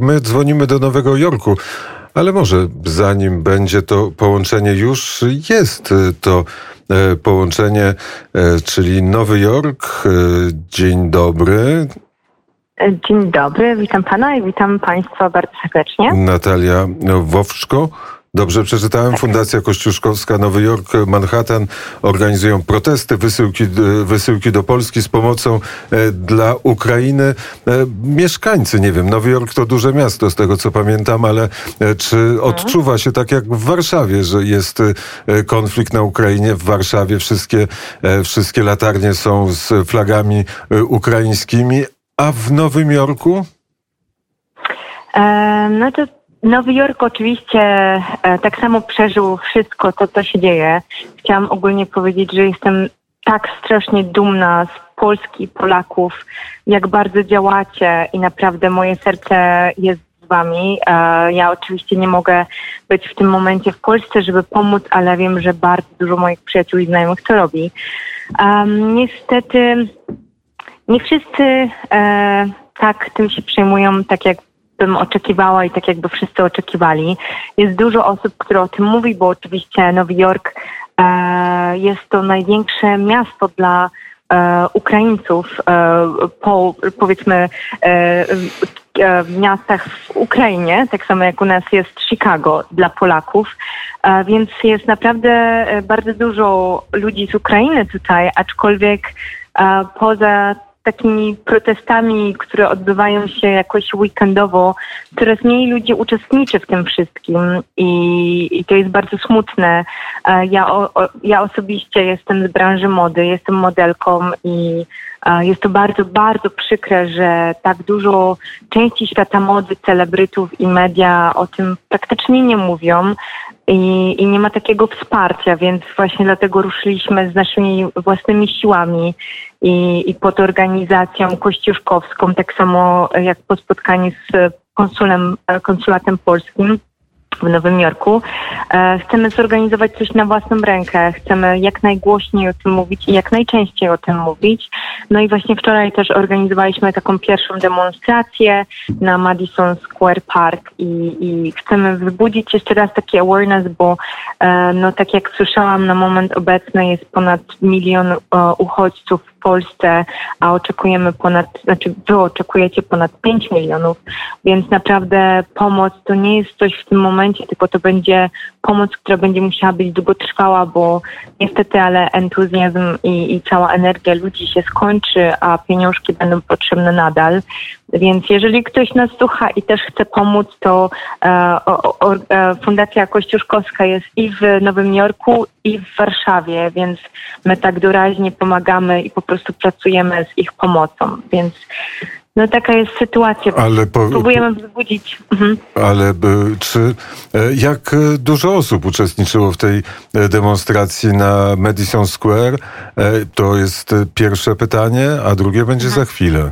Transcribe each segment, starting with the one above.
My dzwonimy do Nowego Jorku, ale może zanim będzie to połączenie, już jest to e, połączenie, e, czyli Nowy Jork. E, dzień dobry. Dzień dobry, witam pana i witam państwa bardzo serdecznie. Natalia Wowczko. Dobrze przeczytałem. Fundacja Kościuszkowska Nowy Jork, Manhattan organizują protesty, wysyłki, wysyłki do Polski z pomocą e, dla Ukrainy. E, mieszkańcy, nie wiem, Nowy Jork to duże miasto, z tego co pamiętam, ale e, czy mhm. odczuwa się tak jak w Warszawie, że jest konflikt na Ukrainie? W Warszawie wszystkie, wszystkie latarnie są z flagami ukraińskimi, a w Nowym Jorku? no to Nowy Jork oczywiście e, tak samo przeżył wszystko to, co się dzieje. Chciałam ogólnie powiedzieć, że jestem tak strasznie dumna z Polski, Polaków, jak bardzo działacie i naprawdę moje serce jest z wami. E, ja oczywiście nie mogę być w tym momencie w Polsce, żeby pomóc, ale wiem, że bardzo dużo moich przyjaciół i znajomych to robi. Um, niestety nie wszyscy e, tak tym się przejmują, tak jak bym oczekiwała i tak jakby wszyscy oczekiwali. Jest dużo osób, które o tym mówi, bo oczywiście Nowy Jork e, jest to największe miasto dla e, Ukraińców e, po powiedzmy e, e, w miastach w Ukrainie, tak samo jak u nas jest Chicago dla Polaków, e, więc jest naprawdę bardzo dużo ludzi z Ukrainy tutaj, aczkolwiek poza takimi protestami, które odbywają się jakoś weekendowo, coraz mniej ludzi uczestniczy w tym wszystkim i, i to jest bardzo smutne. E, ja, o, ja osobiście jestem z branży mody, jestem modelką i e, jest to bardzo, bardzo przykre, że tak dużo części świata mody, celebrytów i media o tym praktycznie nie mówią i, i nie ma takiego wsparcia, więc właśnie dlatego ruszyliśmy z naszymi własnymi siłami i, i pod organizacją kościuszkowską, tak samo jak po spotkaniu z konsulem, konsulatem polskim w Nowym Jorku. E, chcemy zorganizować coś na własną rękę. Chcemy jak najgłośniej o tym mówić i jak najczęściej o tym mówić. No i właśnie wczoraj też organizowaliśmy taką pierwszą demonstrację na Madison Square Park i, i chcemy wzbudzić jeszcze raz taki awareness, bo e, no tak jak słyszałam, na moment obecny jest ponad milion uchodźców w Polsce, a oczekujemy ponad, znaczy wy oczekujecie ponad 5 milionów, więc naprawdę pomoc to nie jest coś w tym momencie, tylko to będzie pomoc, która będzie musiała być długotrwała, bo niestety, ale entuzjazm i, i cała energia ludzi się skończy, a pieniążki będą potrzebne nadal. Więc jeżeli ktoś nas słucha i też chce pomóc, to e, e, Fundacja Kościuszkowska jest i w Nowym Jorku, i w Warszawie, więc my tak doraźnie pomagamy i po prostu pracujemy z ich pomocą. Więc no taka jest sytuacja. Ale po, Próbujemy wzbudzić. Mhm. Ale e, czy jak dużo osób uczestniczyło w tej demonstracji na Madison Square? To jest pierwsze pytanie, a drugie będzie mhm. za chwilę.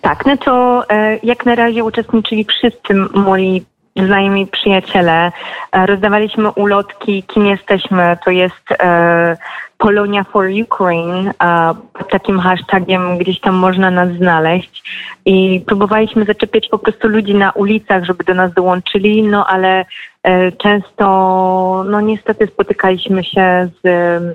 Tak, no to jak na razie uczestniczyli wszyscy moi znajomi przyjaciele. Rozdawaliśmy ulotki, kim jesteśmy. To jest Polonia for Ukraine, pod takim hashtagiem gdzieś tam można nas znaleźć i próbowaliśmy zaczepiać po prostu ludzi na ulicach, żeby do nas dołączyli, no ale e, często, no niestety spotykaliśmy się z E,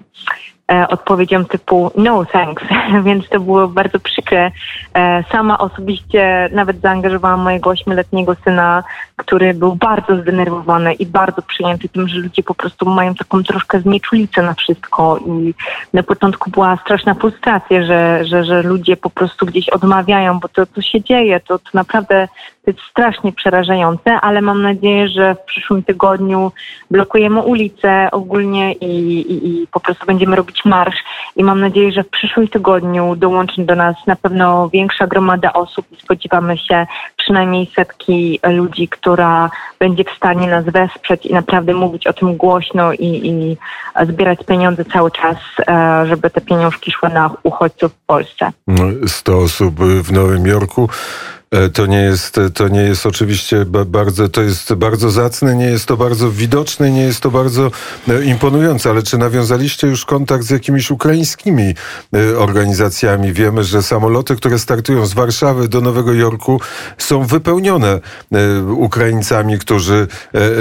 odpowiedzią typu no thanks, więc to było bardzo przykre. E, sama osobiście nawet zaangażowałam mojego ośmioletniego syna, który był bardzo zdenerwowany i bardzo przyjęty tym, że ludzie po prostu mają taką troszkę znieczulicę na wszystko i na początku była straszna frustracja, że, że, że ludzie po prostu gdzieś odmawiają, bo to, co się dzieje, to, to naprawdę to jest strasznie przerażające, ale mam nadzieję, że w przyszłym tygodniu blokujemy ulice ogólnie i, i, i po prostu będziemy robić marsz i mam nadzieję, że w przyszłym tygodniu dołączy do nas na pewno większa gromada osób i spodziewamy się przynajmniej setki ludzi, która będzie w stanie nas wesprzeć i naprawdę mówić o tym głośno i, i zbierać pieniądze cały czas, e, żeby te pieniążki szły na uchodźców w Polsce. 100 osób w Nowym Jorku. E, to nie jest, to nie jest oczywiście bardzo, to jest bardzo zacne, nie jest to bardzo widoczne, nie jest to bardzo e, imponujące, ale czy nawiązaliście już kontakt z jakimiś ukraińskimi e, organizacjami? Wiemy, że samoloty, które startują z Warszawy do Nowego Jorku są wypełnione Ukraińcami, którzy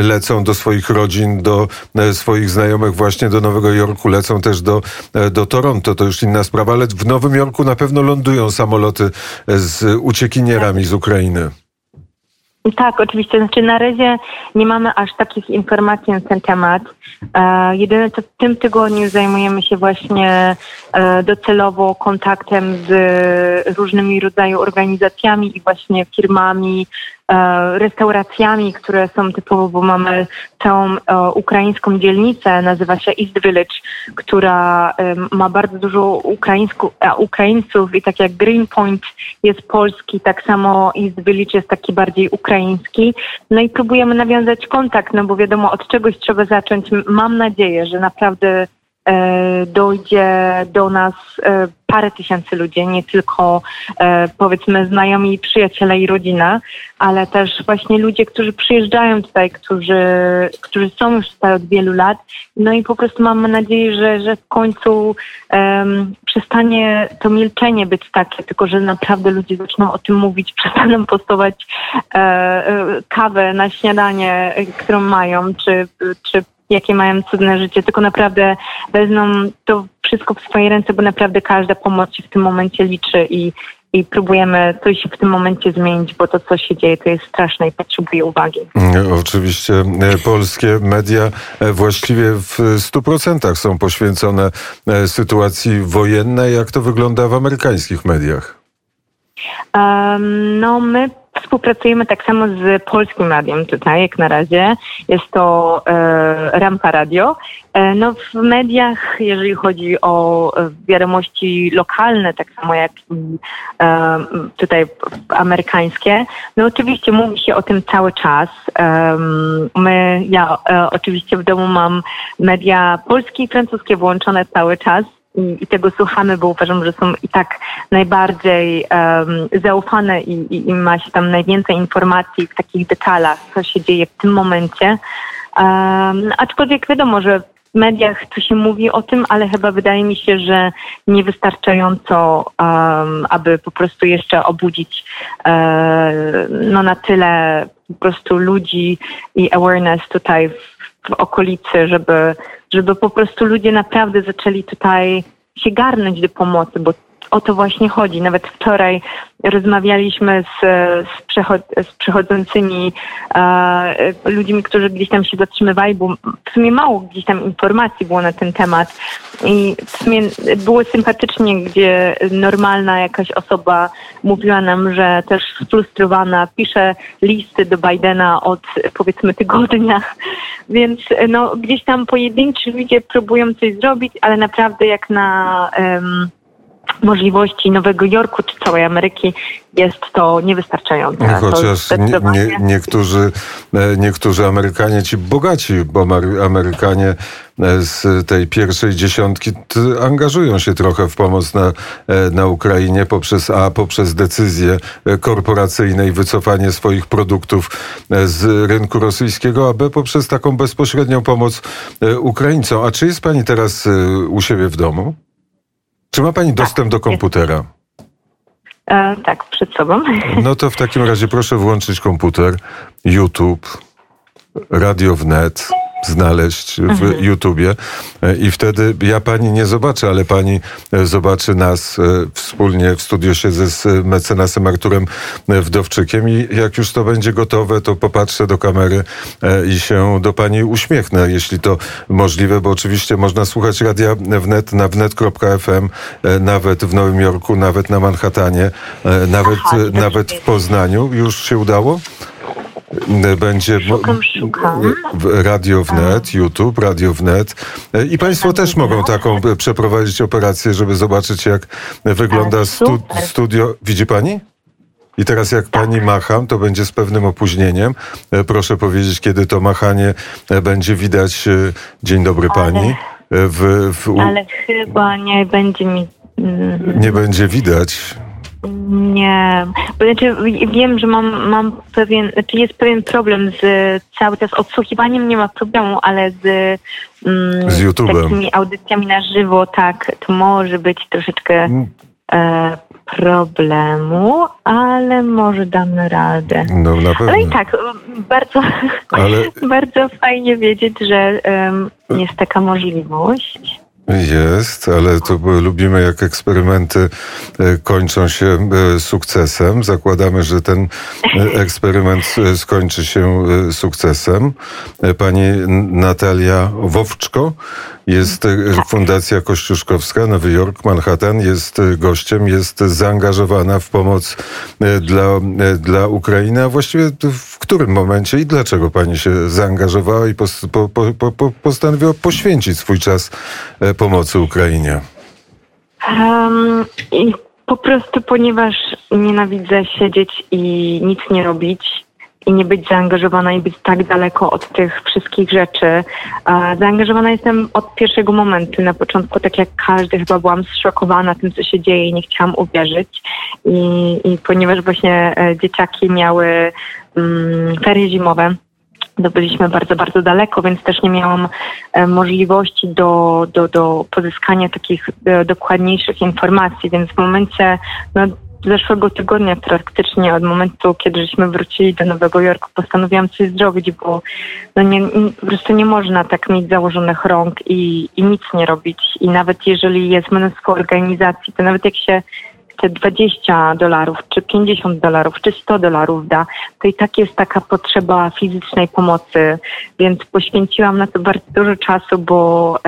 lecą do swoich rodzin, do swoich znajomych właśnie do Nowego Jorku, lecą też do, do Toronto, to już inna sprawa, ale w Nowym Jorku na pewno lądują samoloty z uciekinierami z Ukrainy. Tak, oczywiście. Znaczy na razie nie mamy aż takich informacji na ten temat. E, jedyne co w tym tygodniu zajmujemy się właśnie e, docelowo kontaktem z różnymi rodzaju organizacjami i właśnie firmami, restauracjami, które są typowo, bo mamy całą e, ukraińską dzielnicę, nazywa się East Village, która ma bardzo dużo ukraińsku, Ukraińców i tak jak Greenpoint jest polski, tak samo East Village jest taki bardziej ukraiński. No i próbujemy nawiązać kontakt, no bo wiadomo, od czegoś trzeba zacząć. Mam nadzieję, że naprawdę E, dojdzie do nas e, parę tysięcy ludzi, nie tylko e, powiedzmy znajomi, przyjaciele i rodzina, ale też właśnie ludzie, którzy przyjeżdżają tutaj, którzy, którzy są już tutaj od wielu lat. No i po prostu mamy nadzieję, że, że w końcu um, przestanie to milczenie być takie, tylko że naprawdę ludzie zaczną o tym mówić, przestaną postować e, kawę na śniadanie, którą mają, czy, czy jakie mają cudne życie, tylko naprawdę wezmą to wszystko w swoje ręce, bo naprawdę każda pomoc się w tym momencie liczy i, i próbujemy coś w tym momencie zmienić, bo to, co się dzieje, to jest straszne i potrzebuje uwagi. Oczywiście e, polskie media e, właściwie w 100% są poświęcone e, sytuacji wojennej. Jak to wygląda w amerykańskich mediach? Um, no, my Współpracujemy tak samo z polskim radiem tutaj, jak na razie. Jest to e, Rampa Radio. E, no w mediach, jeżeli chodzi o e, wiadomości lokalne, tak samo jak i e, tutaj amerykańskie, no oczywiście mówi się o tym cały czas. E, my, ja e, oczywiście w domu mam media polskie i francuskie włączone cały czas i, i, tego słuchamy, bo uważam, że są i tak najbardziej um, zaufane i, i, i, ma się tam najwięcej informacji w takich detalach, co się dzieje w tym momencie. Um, aczkolwiek wiadomo, że w mediach to się mówi o tym, ale chyba wydaje mi się, że niewystarczająco, um, aby po prostu jeszcze obudzić um, no na tyle po prostu ludzi i awareness tutaj w, w okolicy, żeby żeby po prostu ludzie naprawdę zaczęli tutaj się garnąć do pomocy, bo o to właśnie chodzi. Nawet wczoraj rozmawialiśmy z, z, przechod, z przechodzącymi e, ludźmi, którzy gdzieś tam się zatrzymywali, bo w sumie mało gdzieś tam informacji było na ten temat i w sumie było sympatycznie, gdzie normalna jakaś osoba mówiła nam, że też sfrustrowana pisze listy do Bidena od powiedzmy tygodnia, więc no, gdzieś tam pojedynczy ludzie próbują coś zrobić, ale naprawdę jak na... Um, możliwości Nowego Jorku czy całej Ameryki jest to niewystarczające. No, chociaż nie, nie, niektórzy, e, niektórzy Amerykanie, ci bogaci, bo Amerykanie e, z tej pierwszej dziesiątki angażują się trochę w pomoc na, e, na Ukrainie poprzez A, poprzez decyzje korporacyjne i wycofanie swoich produktów z rynku rosyjskiego, a B poprzez taką bezpośrednią pomoc Ukraińcom. A czy jest pani teraz u siebie w domu? Czy ma Pani dostęp tak, do komputera? E, tak, przed sobą. No to w takim razie proszę włączyć komputer, YouTube, Radio Wnet znaleźć w mhm. YouTubie i wtedy ja pani nie zobaczę, ale pani e, zobaczy nas e, wspólnie w studio siedzę z mecenasem Arturem Wdowczykiem i jak już to będzie gotowe, to popatrzę do kamery e, i się do pani uśmiechnę, jeśli to możliwe, bo oczywiście można słuchać radia wnet na wnet.fm, nawet w Nowym Jorku, nawet na Manhattanie, nawet, Aha, nawet w Poznaniu. Już się udało? Będzie szukam, szukam. Radio Wnet, YouTube, Radio Wnet. I Państwo też mogą taką przeprowadzić operację, żeby zobaczyć, jak wygląda stu, studio. Widzi Pani? I teraz jak tak. pani macham, to będzie z pewnym opóźnieniem. E, proszę powiedzieć, kiedy to machanie e, będzie widać. E, dzień dobry ale, pani. W, w, ale chyba nie będzie mi. Nie będzie widać. Nie, bo znaczy wiem, że mam, mam pewien, znaczy jest pewien problem z cały czas odsłuchiwaniem, nie ma problemu, ale z, mm, Z takimi audycjami na żywo, tak, to może być troszeczkę Mm, e, problemu, ale może damy radę. No na pewno. Ale i tak, bardzo, Ale bardzo fajnie wiedzieć, że em, jest taka możliwość. Jest, ale to lubimy jak eksperymenty e, kończą się e, sukcesem. Zakładamy, że ten e, eksperyment skończy się sukcesem. Pani Natalia Wowczko jest e, Fundacja Kościuszkowska, Nowy Jork, Manhattan, jest e, gościem, jest zaangażowana w pomoc e, dla, dla Ukrainy, a właściwie w którym momencie i dlaczego Pani się zaangażowała i pos, po, po, po, po, postanowiła poświęcić swój czas pomocy Ukrainie? Um, po prostu ponieważ nienawidzę siedzieć i nic nie robić i nie być zaangażowana i być tak daleko od tych wszystkich rzeczy. Zaangażowana jestem od pierwszego momentu. Na początku, tak jak każdy, chyba byłam zszokowana tym, co się dzieje i nie chciałam uwierzyć. I, i ponieważ właśnie e, dzieciaki miały mm, ferie zimowe, to byliśmy bardzo, bardzo daleko, więc też nie miałam e, możliwości do, do, do pozyskania takich e, dokładniejszych informacji, więc w momencie no, zeszłego tygodnia praktycznie od momentu, kiedy żeśmy wrócili do Nowego Jorku, postanowiłam coś zrobić, bo no nie, po prostu nie można tak mieć założonych rąk i, i nic nie robić. I nawet jeżeli jest mnóstwo organizacji, to nawet jak się te 20 dolarów, czy 50 dolarów, czy 100 dolarów da, to i tak jest taka potrzeba fizycznej pomocy, więc poświęciłam na to bardzo dużo czasu, bo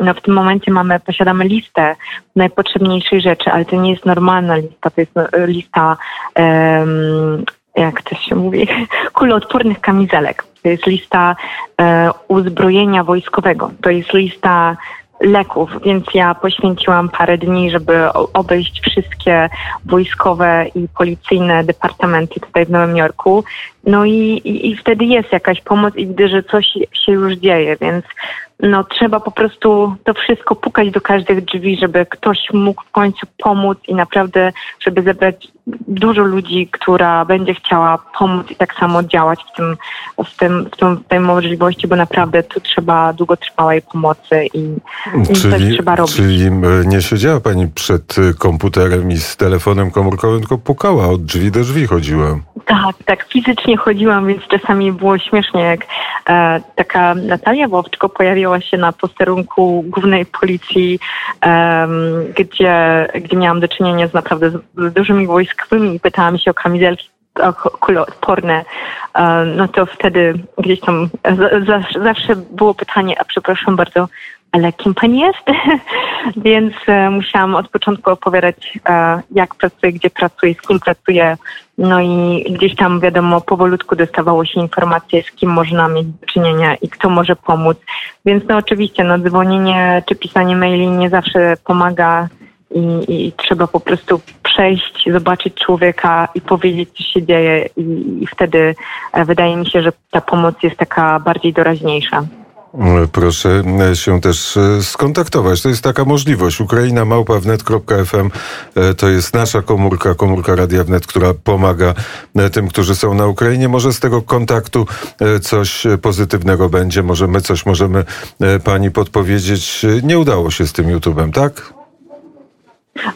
no, w tym momencie mamy, posiadamy listę najpotrzebniejszych rzeczy, ale to nie jest normalna lista, to jest no, lista em, jak to się mówi, kuloodpornych kamizelek. To jest lista e, uzbrojenia wojskowego. To jest lista leków, więc ja poświęciłam parę dni, żeby obejść wszystkie wojskowe i policyjne departamenty tutaj w Nowym Jorku. No i, i, i wtedy jest jakaś pomoc i widzę, że coś się już dzieje, więc no trzeba po prostu to wszystko pukać do każdych drzwi, żeby ktoś mógł w końcu pomóc i naprawdę, żeby zebrać dużo ludzi, która będzie chciała pomóc i tak samo działać w tym, w tym, w tym, w tej możliwości, bo naprawdę tu trzeba długotrwałej pomocy i, i Czyli, trzeba robić. czyli e, nie siedziała Pani przed e, komputerem i z telefonem komórkowym, tylko pukała, od drzwi do drzwi chodziła. Tak, tak, fizycznie chodziłam, więc czasami było śmiesznie, jak e, taka Natalia Wowczko pojawiła się na posterunku głównej policji, em, gdzie, gdzie miałam do czynienia z naprawdę z, dużymi wojskowymi i pytałam się o kamizelki kuloodporne, no to wtedy gdzieś tam zawsze było pytanie, a przepraszam bardzo, ale kim pani jest? Więc e, musiałam od początku opowiadać, e, jak pracuję, gdzie pracuję, z kim pracuję. No i gdzieś tam, wiadomo, powolutku dostawało się informacje, z kim można mieć do czynienia i kto może pomóc. Więc no oczywiście, no dzwonienie czy pisanie maili nie zawsze pomaga i, i trzeba po prostu przejść, zobaczyć człowieka i powiedzieć, co się dzieje i, i wtedy e, wydaje mi się, że ta pomoc jest taka bardziej doraźniejsza. E, Proszę e, się też skontaktować. To jest taka możliwość. Ukraina małpa.wnet.fm to jest nasza komórka, komórka Radia Wnet, która pomaga tym, którzy są na Ukrainie. Może z tego kontaktu coś pozytywnego będzie. Może my coś możemy pani podpowiedzieć. Nie udało się z tym YouTube'em, tak?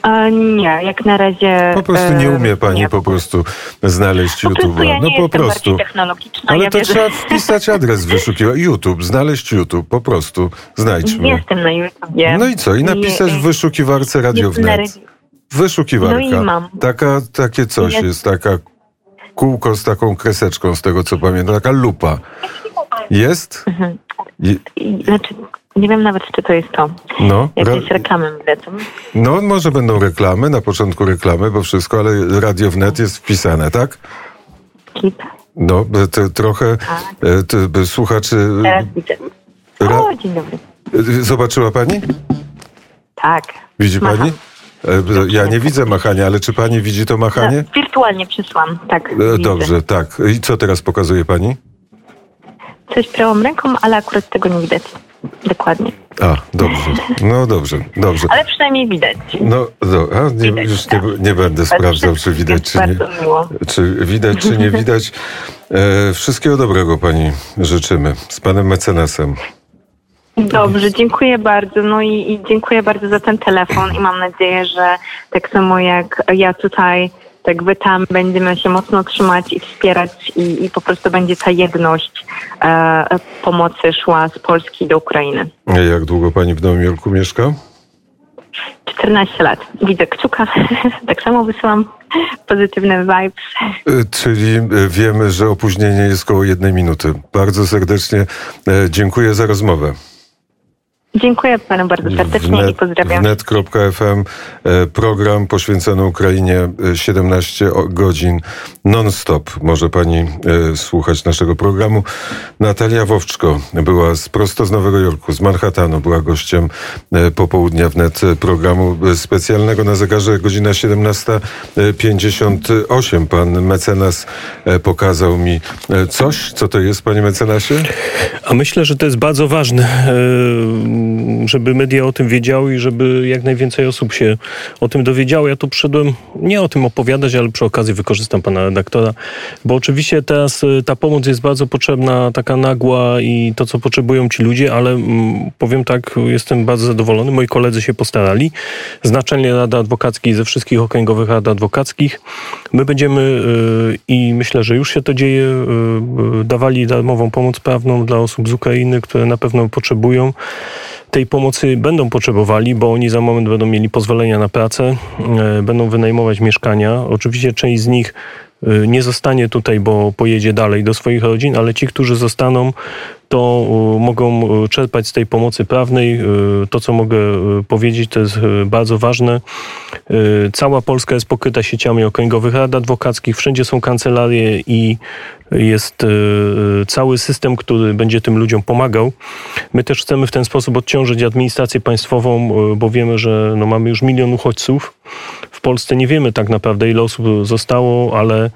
A nie, jak na razie. Po prostu nie e, umie pani nie. po prostu znaleźć Po ja YouTube'a. nie No po prostu. Ale ja to wierzę- trzeba wpisać adres wyszukiwania. YouTube, znaleźć YouTube, po prostu. Znajdźmy. Jestem na YouTubie. No i co? I napisać w wyszukiwarce Radio Wnet. Wyszukiwarka. No. Taka, takie coś Jest. jest, taka kółko z taką kreseczką, z tego co pamiętam, taka lupa. Jest? Mhm. Znaczy, nie wiem nawet, czy to jest to. no, Jakieś reklamy lecą. no, może będą reklamy, na początku reklamy, bo wszystko, ale Radio Wnet jest wpisane, tak? Kip. No, to, trochę e, to, by słuchaczy... Teraz widzę. Ra- O, dzień dobry. e, Zobaczyła pani? Tak. Widzi Macham. pani? E, Ja nie widzę machania, ale czy pani widzi to machanie? No, wirtualnie przysłam, tak. E, widzę. Dobrze, tak. I co teraz pokazuje pani? Coś prawą ręką, ale akurat tego nie widać. Dokładnie. A, dobrze. No dobrze, dobrze. Ale przynajmniej widać. No, no a nie, Widać, już nie, tak. nie będę sprawdzał, czy widać, czy nie. Czy widać, czy nie widać. E, wszystkiego dobrego pani życzymy. Z panem mecenasem. Dobrze, dziękuję bardzo. No i, i dziękuję bardzo za ten telefon i mam nadzieję, że tak samo jak ja tutaj, tak wy tam będziemy się mocno trzymać i wspierać i, i po prostu będzie ta jedność e, pomocy szła z Polski do Ukrainy. Jak długo pani w Nowym Jorku mieszka? 14 lat. Widzę kciuka. tak samo wysyłam pozytywne vibes. E, Czyli e, wiemy, że opóźnienie jest koło jednej minuty. Bardzo serdecznie e, dziękuję za rozmowę. Dziękuję panu bardzo serdecznie i pozdrawiam. Wnet.fm e, program poświęcony Ukrainie e, 17 o- godzin non-stop. Może pani e, słuchać naszego programu. Natalia Wowczko była z, prosto z Nowego Jorku, z Manhattanu, była gościem e, popołudnia wnet e, programu e, specjalnego na zegarze godzina 17.58. Pan mecenas e, pokazał mi e, coś. Co to jest, panie mecenasie? A myślę, że to jest bardzo ważne, e, żeby media o tym wiedziały i żeby jak najwięcej osób się o tym dowiedziało. Ja tu przyszedłem nie o tym opowiadać, ale przy okazji wykorzystam pana redaktora, bo oczywiście teraz e, ta pomoc jest bardzo potrzebna, taka nagła i to, co potrzebują ci ludzie, ale mm, powiem tak, jestem bardzo zadowolony. Moi koledzy się postarali z Naczelnej Rady Adwokackiej, ze wszystkich okręgowych rad adwokackich. My będziemy e, i myślę, że już się to dzieje, e, dawali darmową pomoc prawną dla osób z Ukrainy, które na pewno potrzebują. Tej pomocy będą potrzebowali, bo oni za moment będą mieli pozwolenia na pracę, e, będą wynajmować mieszkania. Oczywiście część z nich e, nie zostanie tutaj, bo pojedzie dalej do swoich rodzin, ale ci, którzy zostaną, to e, mogą e, czerpać z tej pomocy prawnej. E, To, co mogę powiedzieć, to jest bardzo ważne. Cała Polska jest pokryta sieciami okręgowych rad adwokackich, wszędzie są kancelarie i jest cały system, który będzie tym ludziom pomagał. My też chcemy w ten sposób odciążyć administrację państwową, bo wiemy, że no mamy już milion uchodźców. W Polsce nie wiemy tak naprawdę, ile osób zostało, ale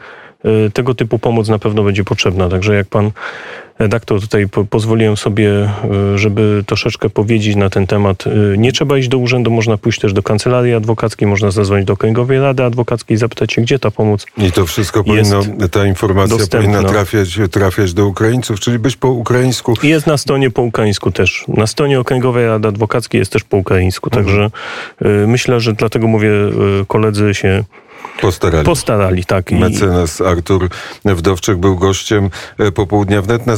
tego typu pomoc na pewno będzie potrzebna. Także jak pan redaktor tutaj po, pozwoliłem sobie, e, żeby troszeczkę powiedzieć na ten temat. E, Nie trzeba iść do urzędu, można pójść też do kancelarii adwokackiej, można zadzwonić do Okręgowej Rady Adwokackiej i zapytać się, gdzie ta pomoc I to wszystko powinno, ta informacja dostępna. powinna trafiać, trafiać do Ukraińców, czyli być po ukraińsku. Jest na stronie po ukraińsku też. Na stronie Okręgowej Rady Adwokackiej jest też po ukraińsku. Także y, myślę, że dlatego mówię, koledzy się Postarali. postarali. Tak. I, Mecenas Artur Wdowczyk był gościem e, popołudnia wnet na